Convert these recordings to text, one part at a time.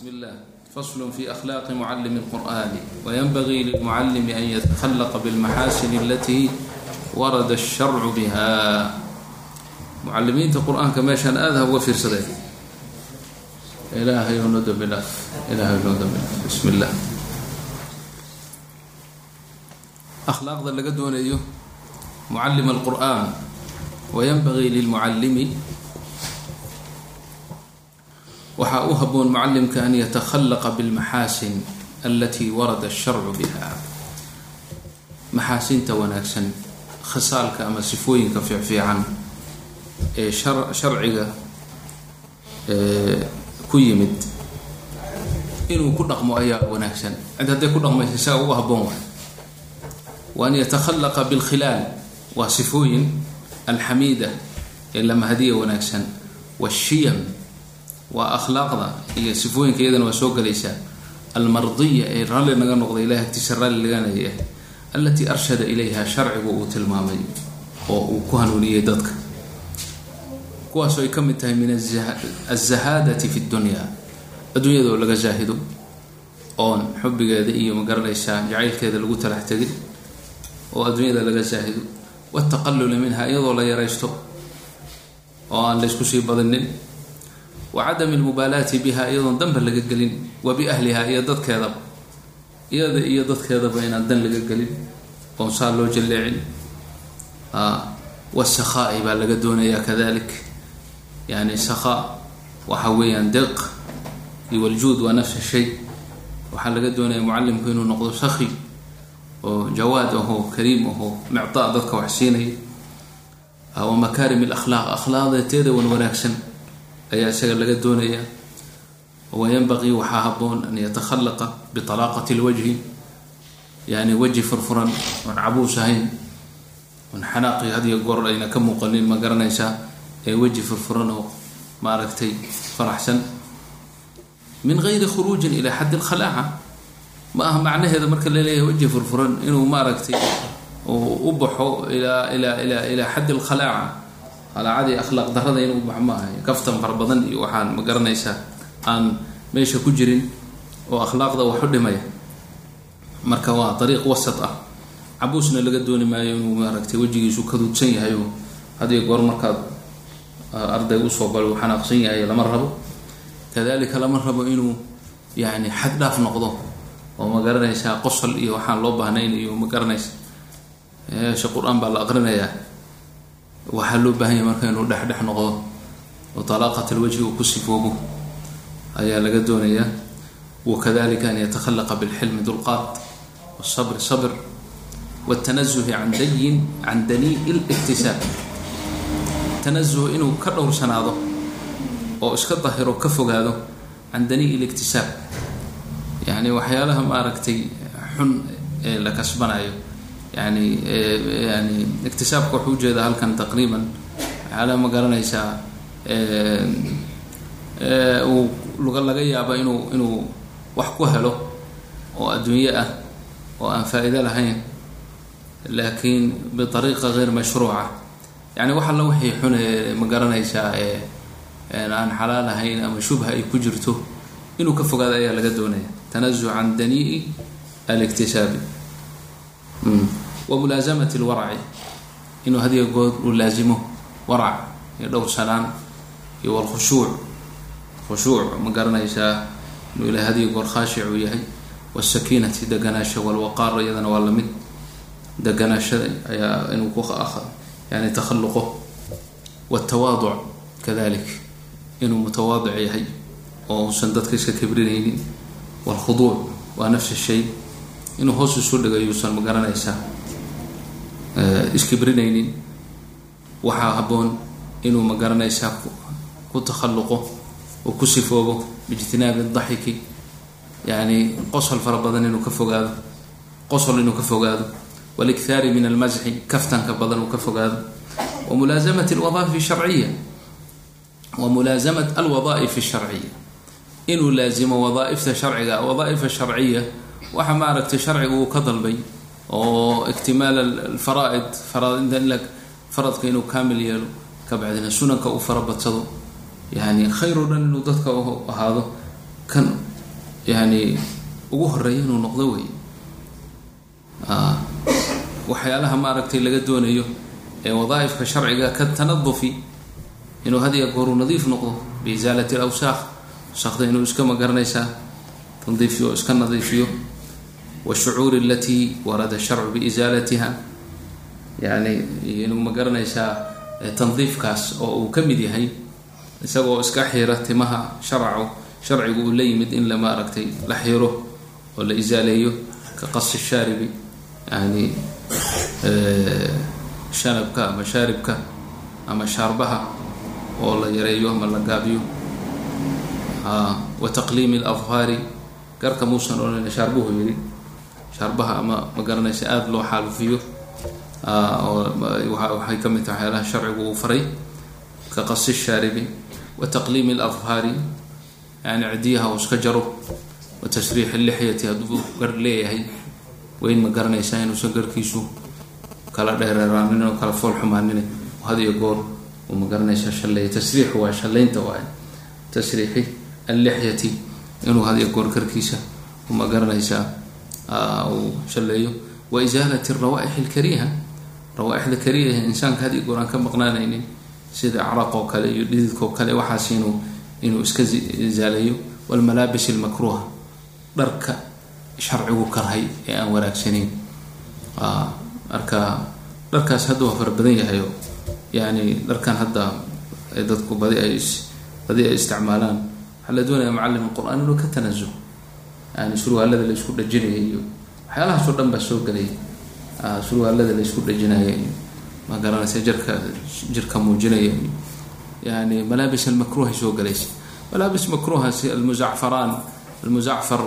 بسم الله فصل في أخلاق معلم القرآن وينبغي للمعلم أن يتخلق بالمحاسن التي ورد الشرع بها معلمينta qur-aanka meeshaan aada ha uga fiirsadeen ilaahay noo dambi dhaaf ilaahay noo dambi dhaaf bismi illah akhlaaqda laga doonayo mucallim alqur'aan wayanbagii lilmucallimi waxaa u haboon mucallimka an yatakhallaqa bilmaxaasin alatii warada asharcu biha. Maxaasinta wanaagsan khisaalka ama sifooyinka fiicfiican ee sharciga ku yimid. Inuu ku dhaqmo ayaa wanaagsan. Cid hadday ku dhaqmaysa isaga ugu haboon waay. Wa an yatakhallaqa bilkhilaal waa sifooyin alxamiida ee lamahadiya wanaagsan washiyam waa akhlaaqda iyo sifooyinka iyadana waa soo gelaysaa almardiya ee ralli naga noqda ilahi agtiisa ralli laganaya alatii arshada ilayha sharcigu uu tilmaamay oo uu ku hanuuniyey dadka. Kuwaasoo ay ka mid tahay min azahaadati fi dunya adduunyada oo laga zaahido oon xubigeeda iyo ma garanaysaa jacaylkeeda lagu talax tegin oo adduunyada laga zaahido. Wataqalluli minha iyadoo la yaraysto oo aan laysku sii badinin wa cadami lmubaalaati biha iyadoon danba laga gelin wa iyo dadkeedaba iyada iyo dadkeedaba inaan dan laga gelin oon saa loo jalleecin. Wasakhaai baa laga doonayaa kadalik. Yani sakhaa waxa weeyaan deeq iyo waljuud waa nafsa shay. Waxaa laga doonaya mucallimku inuu noqdo sakhi oo jawaad ahoo kariim ahoo mictaa dadka wax siinaya. Wa makaarim alakhlaaq akhlaaqdeeteeda wan wanaagsan ayaa isaga laga doonaya. Wayanbaqii waxaa haboon an yatakhallaqa bialaaqati lwajhi yani weji furfuran oon cabuus ahayn oon xanaaqi hadiyo goor ayna ka muuqanin ma garanaysaa ee weji furfuran oo maaragtay faraxsan. Min gayri khuruujin ilaa xaddi lkhalaaca ma aha macnaheeda marka la leeyahay weji furfuran inuu maaragtay u baxo ilaa ilaa ilaa ilaa xaddi lkhalaaca khalaacadii akhlaaq darada inuu baxo ma ahay. Kaftan fara badan iyo waxaan ma garanaysaa aan meesha ku jirin oo akhlaaqda wax u dhimaya. Marka waa dariiq wasat ah. Cabuusna laga dooni maayo inuu maaragtay wejigiisu kaduudsan yahay oo hadiyo goor markaad arday u soo balo xanaaqsan yahay lama rabo. Kadalika lama rabo inuu yani xad dhaaf noqdo oo ma garanaysaa qosol iyo waxaan loo baahnayn iyo ma garanaysa. Eesha qur'aan baa la aqrinayaa waxaa loo baahan yahay marka inuu dhexdhex noqdo oo talaaqat alwajhi uu ku sifoobo ayaa laga doonayaa. Wakadalika an yatakhallaqa bilxilmi dulqaat wsabri sabr wtanazuhi can dayin can danii liktisaab tanazuh inuu ka dhowrsanaado oo iska dahiro ka fogaado can danii liktisaab yani waxyaalaha maaragtay xun ee la kasbanayo yani yani iktisaabka wuxuu u jeedaa halkan taqriiban waxyaalaha ma garanaysaa uu laga yaabo inuu inuu wax ku helo oo adduunye ah oo aan faa-iido lahayn laakiin biariiqa geyr mashruuca yani wax alla waxay xune ma garanaysaa aan xalaal ahayn ama shubha ay ku jirto inuu ka fogaado ayaa laga doonaya tanazuh can danii aliktisaabi wa mulaasamati lwarci inuu hadiga good uu laazimo warac iyo dhowrsanaan iyo walkhushuuc khushuuc ma garanaysaa inuu ilahay hadiga goor khaashic uu yahay. Wsakiinati deganaasha walwaqaar iyadana waa la mid deganaashada ayaa inuu ku yani takhalluqo. Wtawaaduc kadalik. Inuu mutawaadic yahay oo uusan dadka iska kibrinaynin. Wlkhuduuc waa nafs shay inuu hoos isu dhigayo uusan ma garanaysaa. Iskibrinaynin waxaa haboon inuu ma garanaysaa ku takhalluqo oo ku sifoobo biijtinaabi daxiki. Yani qosol fara badan inuu ka fogaado. Qosol inuu ka fogaado. Walikhaari min almasxi kaftanka badan uu ka fogaado. Wa mulaasamati alwadaa'ifi sharciya wa mulaasamat alwadaa'ifi sharciya inuu laazimo wadaaifta sharciga wadaa'ifa sharciya waxa maaragtay sharciga uu ka dalbay oo iktimaal alfaraa'id faraaidla faradka inuu kaamil yeelo kabacdina sunanka uu farabadsado yani khayr dhan inuu dadka ahaado kan yani ugu horreeya inuu noqdo wey waxyaalaha maaragtay laga doonayo ee wadaaifka sharciga ka tanadufi inuu had iyo gooru nadiif noqdo biisaalati alawsaaq wasaqda inuu iska ma garanaysaa tandiifiyo o iska nadiifiyo washucuuri alatii warada sharcu biisaalatiha yani inuu ma garanaysaa tandiifkaas oo uu ka mid yahay isagoo iska xira timaha sharcu sharcigu uu la yimid in la maaragtay la xiro oo la isaaleeyo ka qasi shaaribi yani shanabka ama shaaribka ama shaarbaha oo la yareeyo ama la gaabiyo wa taqliimi alafhaari garka muusan odhan shaarbuhu yidhi shaarbaha ama ma garanaysa aada loo xaalufiyo waxay ka mid tahay waxyaalaha sharcigu uu faray ka qasi shaaribi wa taqliimi alafhaari yani cidiyaha uu iska jaro wa tashriixi lixyati hadduu gar leeyahay weyn ma garanaysaa inuusan garkiisu kala dheereeraanin oo kala fool xumaanin had iyo goor ma garanaysaa shalleeya. Tasriixu waa shallaynta waay tasriixi allixyati inuu had iyo goor garkiisa ma garanaysaa uu shalleeyo wa isaalati rawaaix alkariiha rawaaixda kariiha insaanka had iyo goor aan ka maqnaanaynin sida acraq oo kale iyo dhididka oo kale waxaas inuu inuu iska isaaleeyo walmalaabis almakruuha dharka sharcigu karhay ee aan wanaagsanayn marka dharkaas hadda waa fara yahayo yani dharkan hadda dadku badi ay badi ay isticmaalaan waxaa la doonaya macallim qur'aan inuu ka tanazuh yani surwaalada la isku dhajinaya iyo waxyaalahaasoo dhan baa soo gelaya surwaalada la isku dhajinaya iyo ma garanaysa jirka muujinaya iyo yani malaabis almakruuhay soo galaysa. Malaabis makruuhaasi almuzacfaraan almuzacfar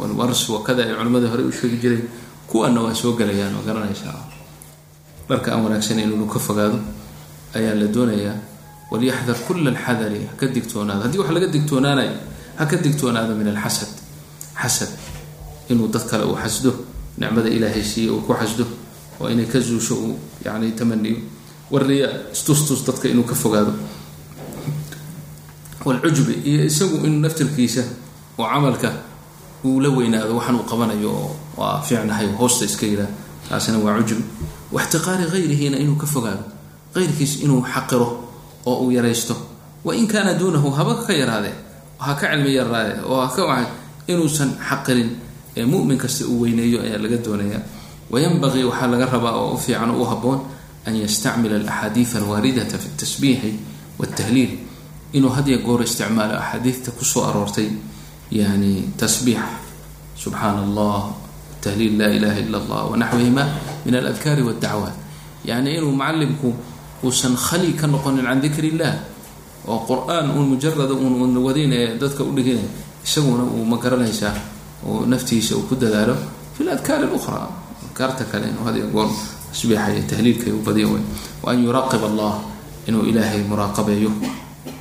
walwars wakada ay culimadii hore u sheegi jireen kuwana waa soo gelayaan ma dharka aan wanaagsaneyn inuu ka fogaado ayaa la doonayaa walyaxdar kula alxadari ha ka digtoonaado. Haddii wax laga digtoonaanayo ha ka digtoonaado min alxasad xasad inuu dad kale uu xasdo nicmada ilaahay siiye uu ku xasdo oo inay ka zuusho uu yani tamaniyo. Wariya istustus dadka inuu ka fogaado. Walcujbi iyo isagu inuu naftirkiisa oo camalka uu la weynaado waxaan uu qabanayo waa fiicnahay hoosta iska yiraa taasina waa cujbi waxtiqaari hayrihiina inuu ka fogaado qayrkiis inuu xaqiro oo uu yaraysto. Wain kaana duunahu haba ka yaraadee ha ka cilmi yaraade oo ha ka inuusan xaqirin ee mumin kasta uu weyneeyo ayaa laga doonaya wayanbagii waxaa laga rabaa oo u fiican oo u haboon an yastacmila alaxaadiida alwaaridata fi tasbiixi waltahliil inuu hadiya goor isticmaalo axaadiidta ku soo aroortay yani tasbiix subxaana allah tahliil laa ilaha ila allah wanaxwihima min aladkaari waddacwaat yani inuu macalimku uusan khali ka noqonin can dikri illah oo qur'aan uun mujarada uun wadin ee dadka udhigina isaguna uu ma garanaysaa oo naftiisa uu ku dadaalo fi ladkaari lukhra adkaarta kale inuu hadiya goor tasbiixa iyo tahliilka u badiya wey wa an yuraaqib allah inuu ilaahay muraaqabeeyo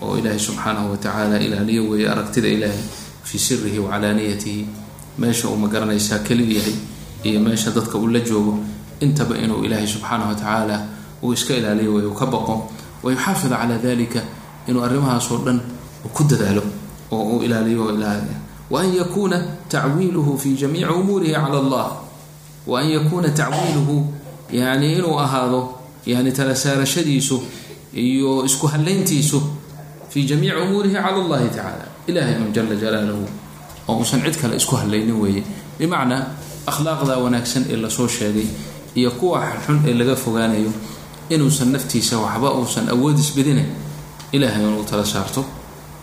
oo ilaahay subxaanahu watacaala ilaaliyo weeye aragtida ilaahay fii sirihi wa calaaniyatihi. Meesha uu ma garanaysaa keli yahay iyo meesha dadka uu la joogo intaba inuu ilaahay subxaanahu watacaala uu iska ilaaliyo wey uu ka baqo wa yuxaafid calaa dalika inuu arrimahaasoo dhan uu ku dadaalo oo uu ilaaliyo ilaaliya waan yakuuna tacwiiluhu fi jamiici umuurihi cala allah. Wa an yakuuna tacwiiluhu yani inuu ahaado yani tala saarashadiisu iyo isku halayntiisu fi jamiici umuurihi cala allahi tacala ilahay un jala jalaaluhu oo uusan cid kale isku halaynin weeye. Bimacnaa akhlaaqda wanaagsan ee la soo sheegay iyo kuwa xun ee laga fogaanayo inuusan naftiisa waxba uusan awood isbedinayn ilahay inuu tala saarto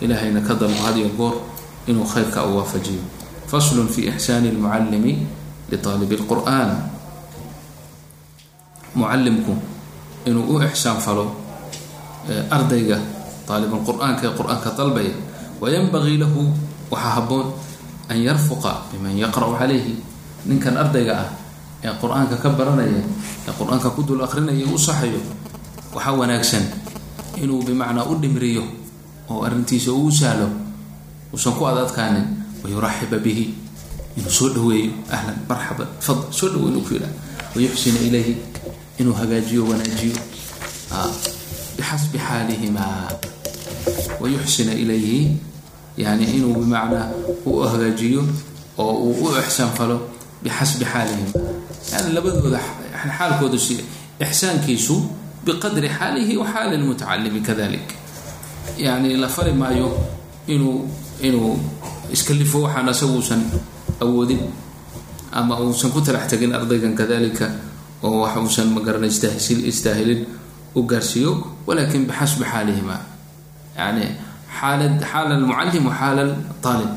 ilahayna ka dalbo hadiyo goor inuu khayrka u waafajiyo faslun fi ixsaani lmucallimi liaalib lqur'an mucalimku inuu u ixsaan falo ardayga aalibulqur'aanka ee qur'aanka dalbaya wayanbagii lahu waxaa haboon an yarfuqa biman yaqra'u calayhi ninkan ardayga ah ee qur'aanka ka baranaya ee qur'aanka ku dul akrinaya u saxayo waxaa wanaagsan inuu bimacnaa u dhimriyo oo arrintiisa uu sahlo uusan ku adadkaanin wayuraxiba bihi inuu soo dhaweeyo ahlan marxaban fadl soo dhaweey inuu ku yidhaha wayuxsina ilayhi inuu hagaajiyo wanaajiyo bixasbi xaalihimaa wayuxsina ilayhi yani inuu bimacnaa u hagaajiyo oo uu u ixsaan falo bixasbi xaalihim yani labadooda xaalkooda ixsaankiisu biqadri xaalihi wa lmutacalimi kadalik yani la fari maayo inuu inuu iskalifo waxaan asaga uusan awoodin ama uusan ku talax tegin ardaygan kadalika oo wax uusan magarana istaahilin u gaarsiiyo walakin bixasbi xaalihima yani xaala xaala almucalim wa xaala aalib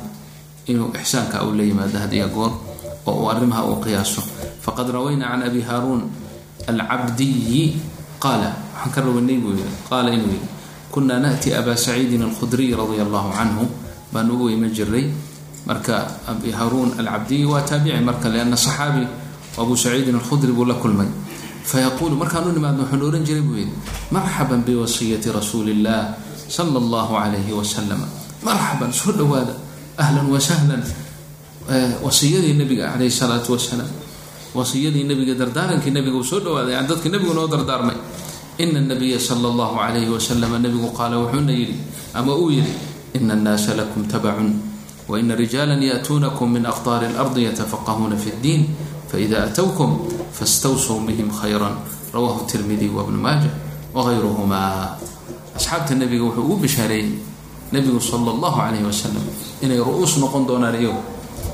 inuu ixsaanka u la yimaado had iyo goor oo uu arrimaha uu qiyaaso. Faqad rawayna can abi haaruun alcabdiyi qaala waxaan ka rawaynay buu yii qaala inuu yihi kunaa naأti aba saciidin alkhudriy radia allahu canhu. Baan ugu iman jiray marka abi haruun alcabdiyi waa taabici marka lianna saxaabi abu saciidin alkhudri buu la kulmay. Fayaquulu markaan u nimaadno wuxuu ohan jiray buu yidhi marxaban biwasiyati rasuuli illah sala allahu calayhi wasalam marxaban soo dhowaada. Ahlan wasahlan wasiyadii nabiga calayhi salaatu wasalaam wasiyadii nabiga dardaarankii nabiga uu soo dhawaaday yani dadka nabigu noo dardaarmay ina nabiya sala allahu calayhi wasalam nabigu qaala wuxuuna yidhi ama uu yidhi ina annaasa lakum tabacun waina rijaala ya'tuunakum min aqdaari اlardi yatafaqahuuna fi اddiin faida atowkum fastawsuu bihim khayran. Rawahu tirmidi wabnu maaja wagayruhuma asxaabta nebiga wuxuu ugu bishaareeyey nebigu sala allahu calayhi wasalam inay ru-uus noqon doonaan iyagu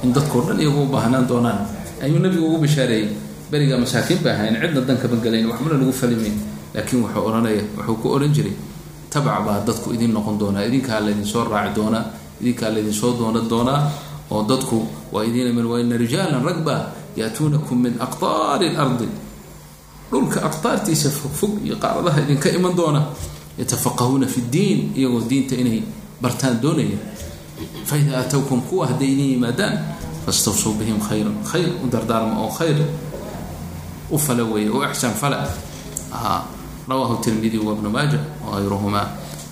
in dadkoo dhan iyagu u baahnaan doonaan. Ayuu nebigu ugu bishaareeyey berigaa masaakiin ba ahayn cidna dankama gelayn waxbana lagu falimayn laakiin wuxuu ohanaya wuxuu ku ohan jiray tabac baa dadku idin noqon doonaa idinkaa laydinsoo raaci doonaa idinkaa laydinsoo doona doonaa oo dadku waa idin waina rijaalan ragba yaatuunakum min aqtaari lardi dhulka aqtaartiisa fogfog iyo qaaradaha idinka iman doona yatafaqahuuna fi ddiin iyagoo diinta inay bartaan doonaya. Faida atowkum kuwa hadday idin yimaadaan fastawsuu bihim khayran khayr u dardaarma oo khayr u fala weeye u ixsaan fala rawahu tirmidi wabnu maaja wagayruhuma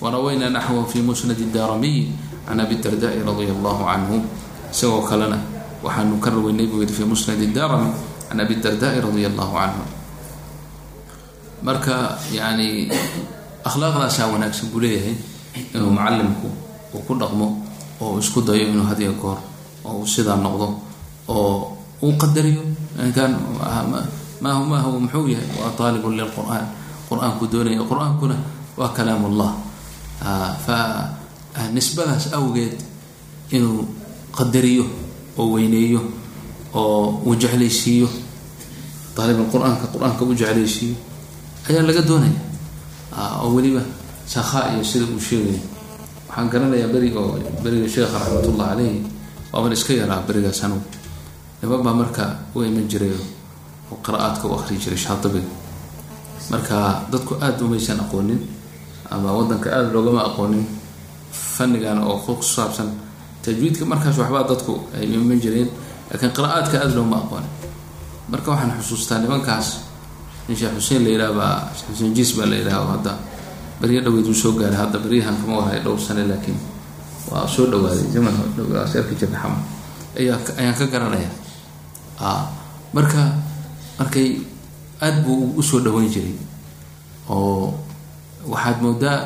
warawayna naxwahu fi musnad daaramiyi can abi dardai radia allahu canhu isagoo kalena waxaanu ka raweynay buu yidhi fi musnad daarami can abi dardai radia allahu canhu marka yani akhlaaqdaasaa wanaagsan buu leeyahay inuu mucalimku uu ku dhaqmo oo isku dayo inuu hadiya goor oo uu sidaa noqdo oo uu qadariyo kan ma ma huwa muxuu yahay waa aalibun lilqur'aan qur'aanku doonaya. Qur'aankuna waa kalaam ullah fa nisbadaas awgeed inuu qadariyo oo weyneeyo oo uu jeclaysiiyo aalibul qur'aanka u jeclaysiiyo ayaa laga doonaya. Oo weliba sakhaa iyo sida uu sheegaya waxaan garanayaa beriga oo beriga sheekha raxmatullah caleyhi waaban iska yaraa berigaas anugu niman marka u iman jiray oo qira-aadka u akhri jiray shaatibiga marka dadku aada umaysan aqoonin ama wadanka aada loogama aqoonin fannigan oo ku saabsan tajwiidka markaas waxbaa dadku ay iman jireen laakiin qira-aadka aada looma aqoonin. Marka waxaan xusuustaa nimankaas in sheekh xuseen la yidhaha baa sheekh xuseen jiis baa la yidhaha oo hadda beryo dhaweyd uu soo gaaray. Hadda beryahan kama wahay dhowr sane laakiin waa soo dhawaaday. Zaman arki jirna xama ayaa ayaan ka garanaya. Marka markay aada buu u soo dhaweyn jiray oo waxaad moodaa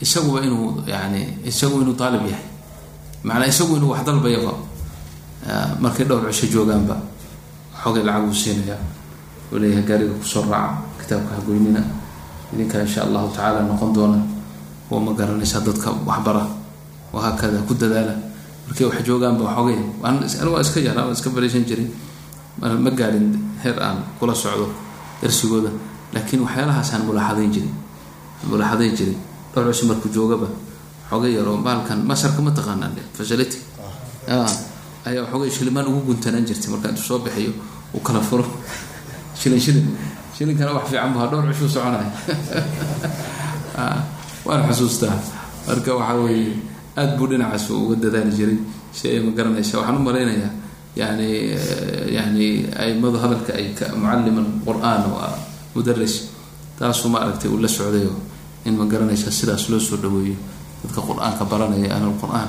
isaguba inuu yani isagu inuu daalib yahay. Macanaa isagu inuu wax dalbayaba markay dhowr cisho joogaanba xoogay lacag uu siinaya uu leeyahay gaariga ku soo raaca kitaabka hagoynina idinkaa insha allahu tacaala noqon doona. Oo ma garanaysaa dadka waxbara? Wahaakada ku dadaala? Markay wax joogaanba xoogay anigu waa iska waa iska baraysan jiray. Ma gaarin heer aan kula socdo darsigooda. Laakiin waxyaalahaasaan mulaaxadayn jiray mulaaxadayn jiray dhowr cusub markuu joogaba xoogay yaroo baalkan masarka ma taqaanaan facility. Ayaa xoogay shilimaan ugu guntanaan jirtay markaa intuu soo bixiyo uu kala furo. Shilin shilin. Shilinkana wax fiican bu ha dhowr cushuu soconaya waan xusuustaa. Marka waxaa weeye aada buu dhinacaas uga dadaali jiray. Si ay ma garanaysa waxaan u malaynayaa yani yani aimadu hadalka ay mucalim qur'aan oo mudaris taasuu ma aragtay uu la socdayo in ma garanaysa sidaas loo soo dhaweeyo dadka qur'aanka baranaya ahl qur'aan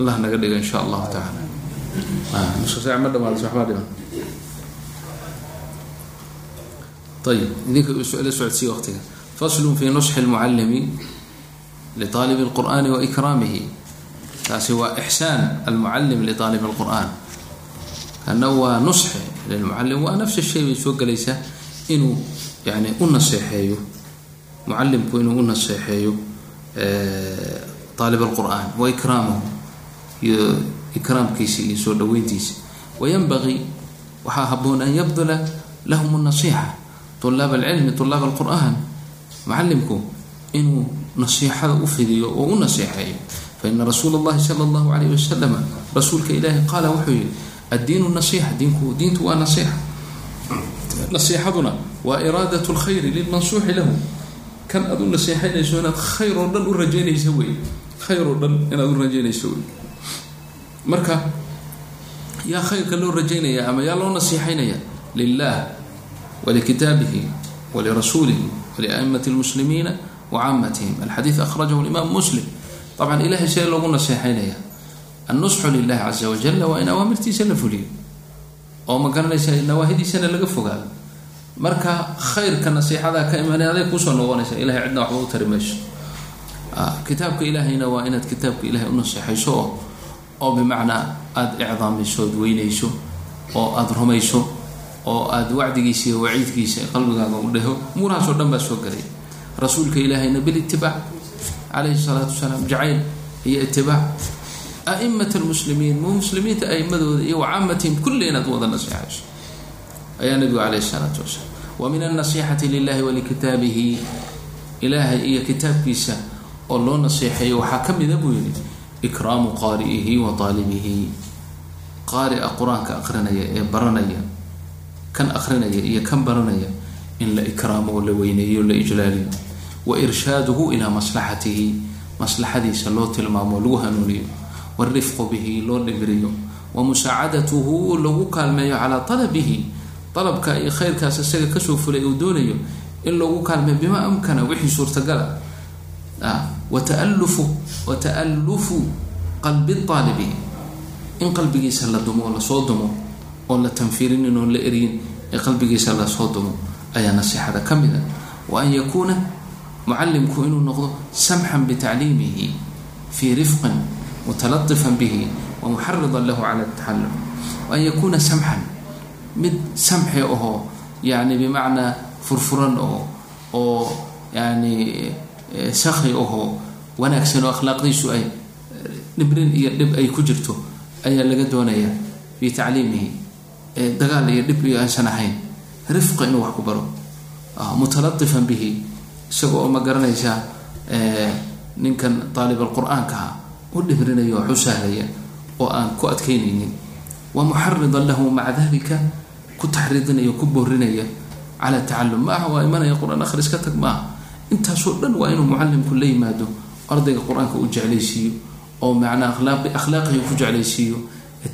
allah naga dhigo insha allahu saac ma dhamaadayso waxbaa dhiman ayib idinka la socodsiiya waqtiga faslun fi nusxi lmucalimi liaalib اlqur'ani wa ikraamihi taasi waa ixsaan almucalim liaalib alqur'aan kana waa nusxe lilmucalim waa nafs shay bay soo gelaysaa inuu yani u naseexeeyo mucalimku inuu u naseexeeyo aalib alqur'aan wa ikraamahu iyo ikraamkiisa iyo soo dhaweyntiisa wayanbagii waxaa haboon an yabdula lahum nasiixa tulaab alcilmi tulaab alqur'aan mucalimku inuu nasiixada u fidiyo oo u naseexeeyo faina rasuula اllahi sala اllahu alayh wasalam rasuulka ilaahi qaala wuxuu yihi addiinu nasixa diinku diintu waa nasixa nasiixaduna waa iraadat اlkhayri lilmansuuxi lahu kan aad u naseexaynayso inaad khayr dhan u rajaynayso wey khayr dhan inaad u rajaynayso wey marka yaa khayrka loo rajaynaya ama yaa loo nasiixaynaya lilah walikitaabihi walirasuulihi waliaimati lmuslimiina wacaamatihim alxadiid akhrajahu limaam muslim dabcan ilahay see loogu naseexaynaya annusxu lilahi caza wajala waa in awaamirtiisa la fuliyo oo ma garanaysa nawaahidiisana laga fogaado marka khayrka nasiixadaa ka imaanay aday kuusoo noqonaysa ilahay cidna waxba tari mayso kitaabka ilaahayna waa inaad kitaabka ilahay u naseexayso oo bimacnaa aada icdaamayso ood weynayso oo aada rumayso oo aada wacdigiisa iyo waciidkiisa qalbigaaga u dheho umuurahaasoo dhan baa soo gelay rasuulka ilaahayna bilitibaac calayhi salaatu wasalaam jacayl iyo itibaac a'imat almuslimiin muslimiinta a'imadooda iyo wacaamatihim kulli inaad wada naseexayso ayaa nabigu calayhi salaatu wasalaam wa min alnasixati lilahi walikitaabihi ilaahay iyo kitaabkiisa oo loo naseexeeyo waxaa ka mida buu yihi ikraamu qaari'ihi wa taalibihi qaari'a qur'aanka aqrinaya ee baranaya kan aqrinaya iyo kan baranaya in la ikraamo la weyneeyo la ijlaaliyo wa irshaaduhu ilaa maslaxatihi maslaxadiisa loo tilmaamo lagu hanuuniyo warifqu bihi loo dhibiriyo wa musaacadatuhu lagu kaalmeeyo calaa talabihi dalabka iyo khayrkaas isaga ka soo fulay uu doonayo in loogu kaalmeeyo bimaa amkana wixii suurtagala wa taalufu wa ta'alufu qalbi aalibi in qalbigiisa la dumo oo la soo dumo oon la tanfiirinin oon la eryin ee qalbigiisa la soo dumo ayaa nasiixada ka mid a wa an yakuuna mucalimku inuu noqdo samxan bitacliimihi fii rifqin mutalatifan bihi wa muxaridan lahu cala taxallum wa an yakuuna samxan mid samxi ahoo yani bimacnaa furfuran oo oo yani sakhi ahoo wanaagsan oo akhlaaqdiisu ay dhibrin iyo dhib ay ku jirto ayaa laga doonayaa fii tacliimihi dagaal iyo dhib iyo aysan ahayn rifqa inuu wax ku baro mutalatifan bihi isaga oo ma garanaysaa ninkan aalib alqur-aankaha u dhibrinaya wax u sahlaya oo aan ku adkaynaynin. Wa muxaridan lahu maca dalika ku taxriidinaya ku boorinaya cala tacalum maaha waa imanaya qur'aan akhris ka tag maaha. Intaasoo dhan waa inuu mucalimku la yimaado ardayga qur'aanka u jeclaysiiyo oo macnaa alaaqi akhlaaqihi ku jeclaysiiyo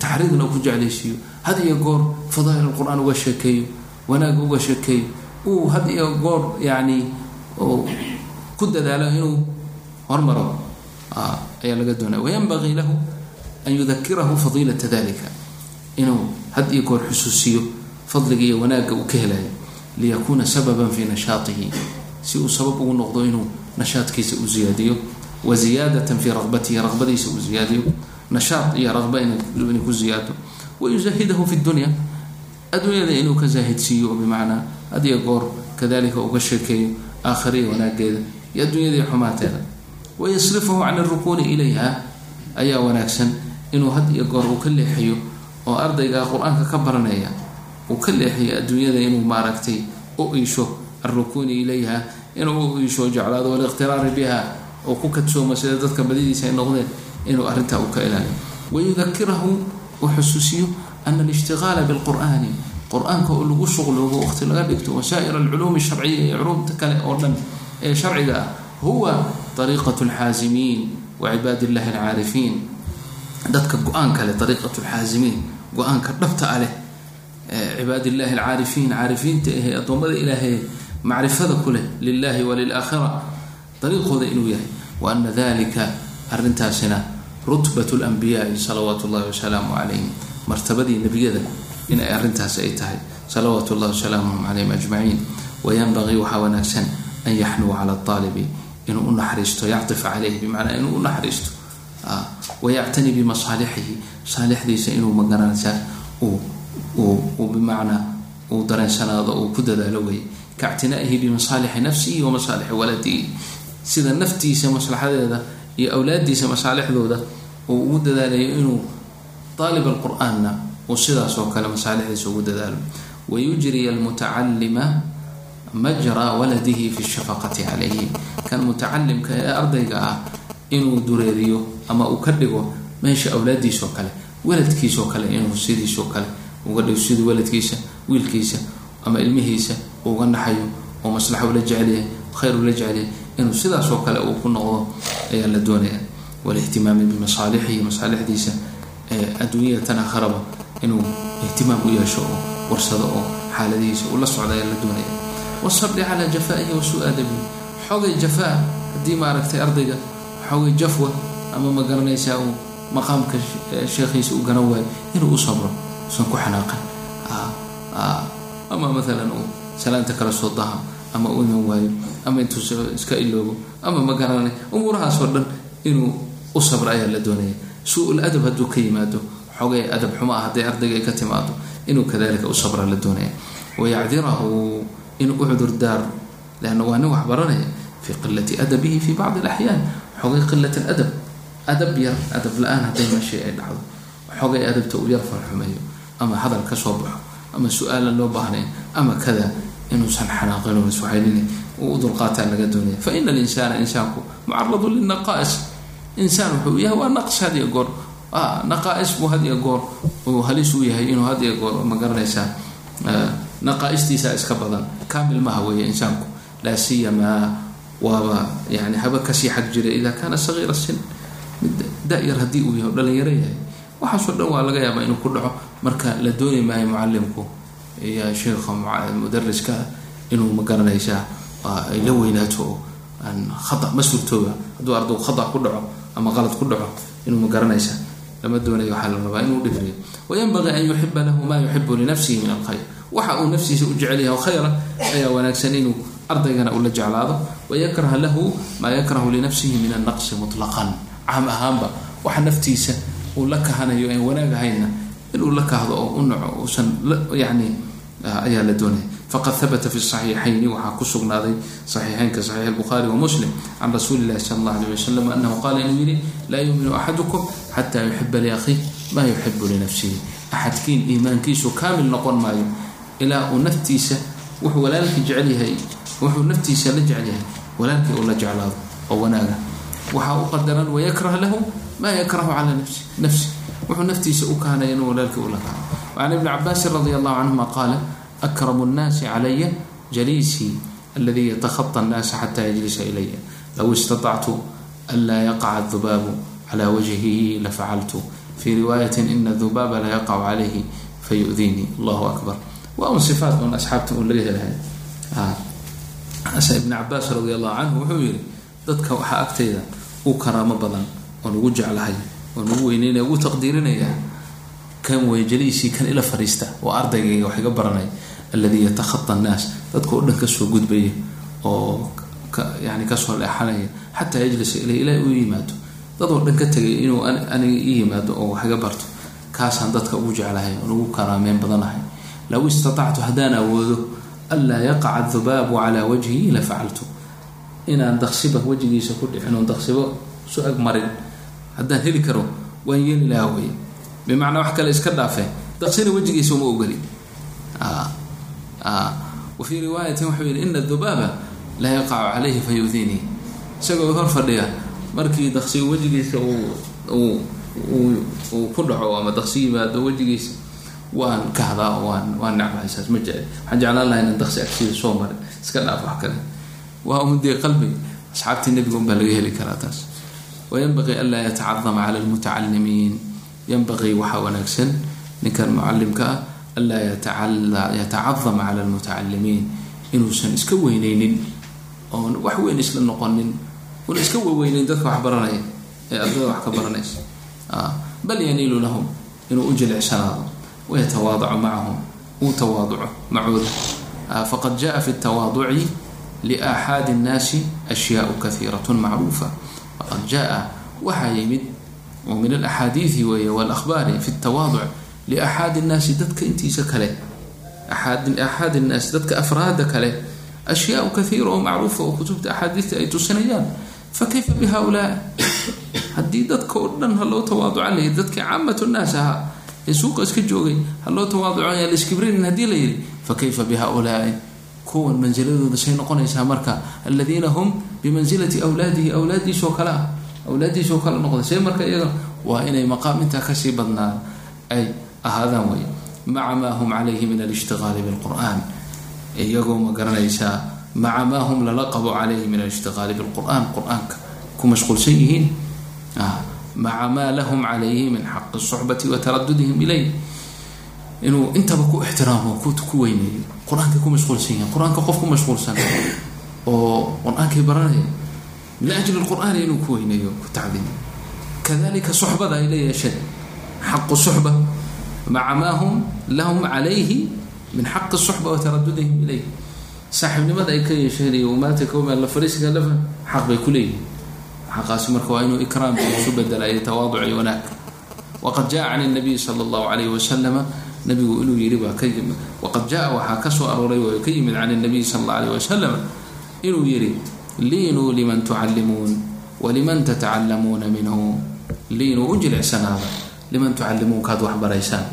taxriidna ku jeclaysiiyo. Had iyo goor fadaa'il qur'aan uga sheekeeyo wanaag uga sheekeeyo. Uu had iyo goor yani ku dadaalo inuu hormaro ayaa laga doonaya wayanbagii lahu an yudakirahu fadiilata dalika inuu had iyo goor xusuusiyo fadliga iyo wanaagga uu ka helayo liyakuuna sababan fii nashaatihi si uu sabab ugu noqdo inuu nashaadkiisa u ziyaadiyo wa ziyaadatan fii raqbatihi raqbadiisa uu ziyaadiyo nashaad iyo raqba inay ku ziyaado wayuzahidahu fi dunya adduunyada inuu ka zaahidsiiyo oo bimacnaa had iyo goor kadalika uga sheekeeyo aakhiriya wanaageeda. iyo adduunyadii xumaateeda wayasrifahu can alrukuuni ilayha ayaa wanaagsan inuu had iyo goor uu ka leexiyo oo ardayga qur'aanka ka baranaya uu ka leexiyo adduunyada inuu maaragtay u iisho alrukuuni ilayha inuu u iisho jeclaado waliqhtiraari biha oo ku kadsoomo sida dadka badidiisa ay noqdeen inuu arrintaa uu ka ilaaliyo wayudakirahu uu xusuusiyo ana alishtiqaala bilqur'aani qur'aanka oo lagu shuqloobo waqti laga dhigto wasaa'ir alculuumi sharciya iyo culumta kale oo dhan ee sharciga ah huwa ariiqat alxaasimiin wa cibaad illahi alcaarifiin dadka go'aan kale ariiqat lxaasimiin go'aanka dhabta a leh cibaad illahi alcaarifiin caarifiinta ahee addoommada ilaahay macrifada ku leh lilahi walilaakhira dariiqooda inuu yahay wa ana dalika arrintaasina rutbat lnbiyaai salawaatu llahi wasalaamu calayhim martabadii nebiyada inay arrintaas ay tahay salawaatu llahi wasalaamuhum calayhim ajmaciin wayanbagii waxaa wanaagsan an yaxnuwa cala aalibi inuu u naxariisto yactifa caleyh bimacnaa inuu u naxariisto wayactani bimasaalixihi masaalixdiisa inuu ma garanaysaa bimacnaa uu dareensanaado uu ku dadaalo wey kaictinaa'ihi bimasaalixi nafsihi wa waladihi sida naftiisa maslaxadeeda iyo awlaadiisa masaalixdooda uu ugu dadaalayo inuu aalib alqur-aanna uu sidaas kale masaalixdiisa ugu dadaalo. Wayujriya almutacalima majra waladihi fi shafaqati calayhi kan mutacalimka ee ardayga ah inuu dureeriyo ama uu ka dhigo meesha awlaadiisoo kale waladkiisoo kale inuu sidiisoo kale uga dhigo sidii waladkiisa wiilkiisa ama ilmihiisa uga naxayo oo maslaxa ula jecelyahay khayr ula jecelyahay inuu sidaasoo kale uu ku noqdo ayaa la doonaya walihtimaami bimasaalixihi masaalixdiisa adduunyada tan akharaba inuu ihtimaam u yeesho oo warsado oo xaaladihiisa uu socda ayaa la doonaya wasabri calaa jafaa'ihi wa suu adabihi xogay jafaa haddii maaragtay ardayga xogay jafwa ama ma garanaysaa uu maqaamka sheekhiisa u garan waayo inuu u sabro usan ku xanaaqan ama maalan uu salaanta kala soo daha ama u iman waayo ama intuu iska iloobo ama ma garanay umuurahaasoo dhan inuu u sabro ayaa la doonaya suu-ul hadduu ka yimaado xogay adab xumo ah hadday ardayga ay ka timaado inuu kadalika u sabra la doonaya wayacdirahu inuu u cudurdaaro leanna waa nin wax baranaya fi qilati adabihi fi bacdi alaxyaan xogay qilat aladab adab yar adab la'aan hadday meeshii ay dhacdo. Xogay adabta uu yar farxumeeyo ama hadal ka soo baxo. Ama su'aalan loo baahnayn. Ama kada inuusan xanaaqin uu u dulqaataan laga doonaya. Fa ina alinsaana insaanku mucaradun linaqaa'is insaan wuxuu yahay waa naqs had iyo goor. Naqaa'is buu had iyo goor. Uu halis u yahay inuu had iyo goor ma garanaysaa naqaa-istiisa iska badan kaamil maha weeye insaanku laa siyamaa waaba yani haba ka sii xag jira idaa kaana sagiira sin mid da-yar haddii uu yahay o dhalinyaro yahay waxaasoo dhan waa laga yaabaa inuu ku dhaco marka la dooni maayo mucalimku iyo sheikha mudariska inuu ma garanaysaa ay la weynaato aan khata ma suurtooba hadduu ardagu khata ku dhaco ama qalad ku dhaco inuu ma garanaysaa lama doonayo waxaa la rabaa inuu dhifriyo wayanbagii an yuxiba lahu maa yuxibu linafsihi min alkhayr waxa uu nafsiisa u jecel yahay oo khayra ayaa wanaagsan inuu ardaygana ula jeclaado. Wayakraha lahu maa yakrahu linafsihi min annaqsi mutlaqan. Caam ahaanba waxa naftiisa uu la kahanayo en wanaag ahayna inuu la kahdo oo u naco uusan yani ayaa la doonaya faqad habata fi saxiixayni waxaa ku sugnaaday saxiixeynka saxiix albukhaari wa muslim can rasuuli illahi sala allah alay wasalam anahu qaala inuu yihi laa yuuminu axadukum xataa yuxiba liakhiih maa yuxibu linafsihi axadkiin iimaankiisu kaamil noqon maayo ilaa uu naftiisa wuxuu walaalkii jecel yahay wuxuu naftiisa la jecel yahay walaalkii uu la jeclaado oo wanaaga. Waxaa u qadaran wayakrah lahu maa yakrahu calaa nafsi nafsi. Wuxuu naftiisa u kahanaya inuu walaalkii ula kahdo wacan ibni cabaasin radi allahu canhuma qaala akramu nnaasi calaya jaliisii aladii yatakhaطa annaasa xata yajlisa ilaya low istaطactu anlaa yaqaca adubaabu cala wajhihi lafacaltu. Fii riwaayati ina adubaaba la yaqacu calayhi fayu'diinii allahu akbar waa un sifaat un asxaabta un laga helahay. Ibn cabaas radi allahu canhu wuxuu yihi dadka waxaa agtayda u karaamo badan oon ugu jeclahay oon ugu weyneynaya ugu taqdiirinaya kan way jaliisii kan ila fariista oo ardaygayga wax iga baranaya alladii yatakhaa annaas. Dadka o dhan ka soo gudbaya oo yani ka soo leexanaya xataa yajlisa ilay ilaah u yimaado. Dad oo dhan ka tegay inuu aniga ii yimaado oo wax iga barto kaasaan dadka ugu jeclahay oon ugu karaameyn badanahay low istatactu haddaan awoodo anlaa yaqaca adubaabu calaa wajhihi la inaan daqsiba wejigiisa ku dhicin oon daqsibo su ag marin haddaan heli karo waan yeeli lahaa wey bimacnaa wax kale iska dhaafee daqsina wejigiisa uma ogoli wa fii riwaayatin wuxuu yihi ina dubaaba la yaqacu calayhi fa isagoo hor fadhiya markii daqsiga wejigiisa uu ku dhaco ama daqsi yimaado wejigiisa waan kahdaa waan waan necbahay saas ma jecel. Waxaan jeclaan laha inaan daqsi agsiida soo marin iska dhaaf wax kale. Waa un dee qalbi asxaabtii nebiga un baa laga heli karaa taas. Wayanbaqii anlaa yatacadama cala lmutacalimiin yanbaqii waxaa wanaagsan ninkan mucalimka ah anlaa yatacadama cala lmutacalimiin inuusan iska weyneynin oon wax weyn isla noqonin una iska waweyneyn dadka wax baranaya ee ardada wax ka baranaysa. Bal yaniilu lahum inuu u jilicsanaado wayatawaadacu macahum uu tawaaduco macooda faqad jaءa fi الtawaaduci liaaxaadi الnaasi ashyaء kahiiraة macruufa faqad jaءa waxaa yimid oo min alaxaadiidi weeye walahbaari fi ltawaaduc liaxaadi nnaasi dadka intiisa kale axaadi nnaasi dadka afraada kale ashyaau kaiira oo macruufa oo kutubta axaadiista ay tusinayaan fa kayfa bi haulaa haddii dadka oo dhan ha loo tawaaduca layidhi dadkii caamatu nnaas ahaa suuqa iska joogay. Ha loo tawaaducaya laiskibrinin haddii la yidhi fa kayfa bi haulaai kuwan mansiladooda say noqonaysaa marka aladiina hum bimansilati wlaadihi awlaadiisoo kale ah awlaadiisoo kale noqda see marka iyaga waa inay maqaam intaa ka sii badnaa ay ahaadaan wey maca maa hum calayhi min alishtiqaali bilqur'an iyagoo ma garanaysaa maca maa hum lala qabo calayhi min alishtiqaali bilqur'an qur'aanka ku mashquulsan yihiin maca maa lahum calayhi min xaqi suxbati wa taradudihim ilay inuu intaba ku ixtiraamo ku weyneeyo qur'aankay ku mashquulsan yihiin qur'aanka qof ku mashquulsan oo qur'aankay baranaya min ajli lqur'aani inuu ku weyneeyo ku tacdiimo kadalika suxbada ay la yeesheen xaqu suxba maca maa hum lahum calayhi min xaqi suxba wa taradudihim saaxiibnimada ay ka yeesheen iyo maanta la fariisiga lafa xaq bay ku leeyihiin xaqaasi marka waa inuu ikraam isu bedela iyo tawaaduc iyo wanaag waqad jaa can nabiy sala allahu calayhi wasalama nabigu inuu yidhi baa ka yimid waqad jaa waxaa ka soo arooray oo ka yimid can nabiy sala allah alayh wasalam inuu yidhi liinuu liman tucallimuun waliman tatacallamuuna minhu liinuu u jilicsanaada liman tucallimuun kaad wax baraysaan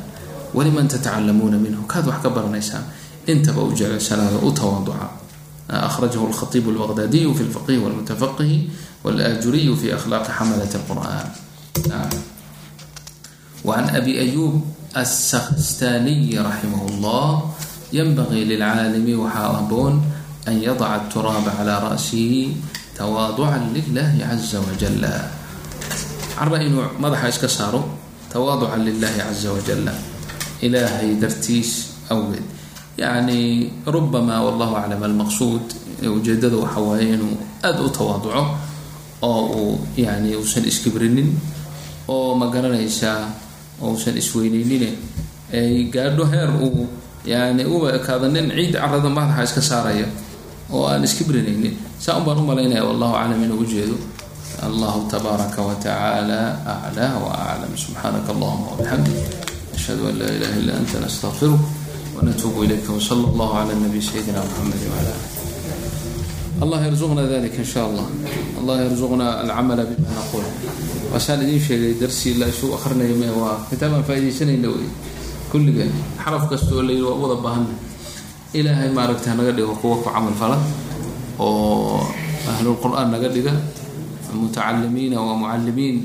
waliman tatacallamuuna minhu kaad wax ka baranaysaan intaba u jilicsanaada u tawaaduca akhrajahu alkhatiibu albaqdaadiyu fi lfaqihi walmutafaqihi walaajuriyu fi akhlaaqi xamalat alqur'an وعن أبي أيوب السخستاني رحمه الله ينبغي للعالم وحاابون أن يضع التراب على رأسه تواضعا لله عز وجل عرى إنه مدح إسك صاروا تواضعا لله عز وجل إلهي درتيس أول يعني ربما والله أعلم المقصود وجدده وحواي إنه أدعو oo uu yani uusan iskibrinin oo ma garanaysaa uusan isweyneynine. Ay gaadho heer uu yani uba ekaado nin ciid carada madaxa iska saaraya oo aan iskibrinaynin saa un baan u malaynaya wallahu aclam inuu ujeedo allahu tabaaraka wa aclaa wa subxaanaka allahuma wabixamdik ashhadu an laa ilaha illa anta nastaqfiruk wanatuubu ilayka wsala allahu cala nabiy sayidina muxamedi wala ali الله يرزقنا ذلك إن شاء الله الله يرزقنا العمل بما نقول وسaan idiin sheegay darsi la isu akrinayo m waa kitaabaan faaidaysanayna wey kulliga xaraf kasta oo layidhi waa wada baahana ilaahay maaragta hanaga dhigo kuwa ku camal fala oo ahlulqur'aan naga dhiga mutacalimiina wa mucalimiin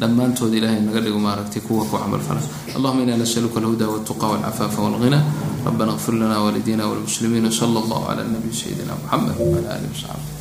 dhammaantood ilahay naga dhigo maaragtay kuwa ku camal fala allahuma ina nasaluka alhuda waltuqa walcafaafa walghina ربنا اغفر لنا والدينا والمسلمين وصلى الله على النبي سيدنا محمد وعلى آله وصحبه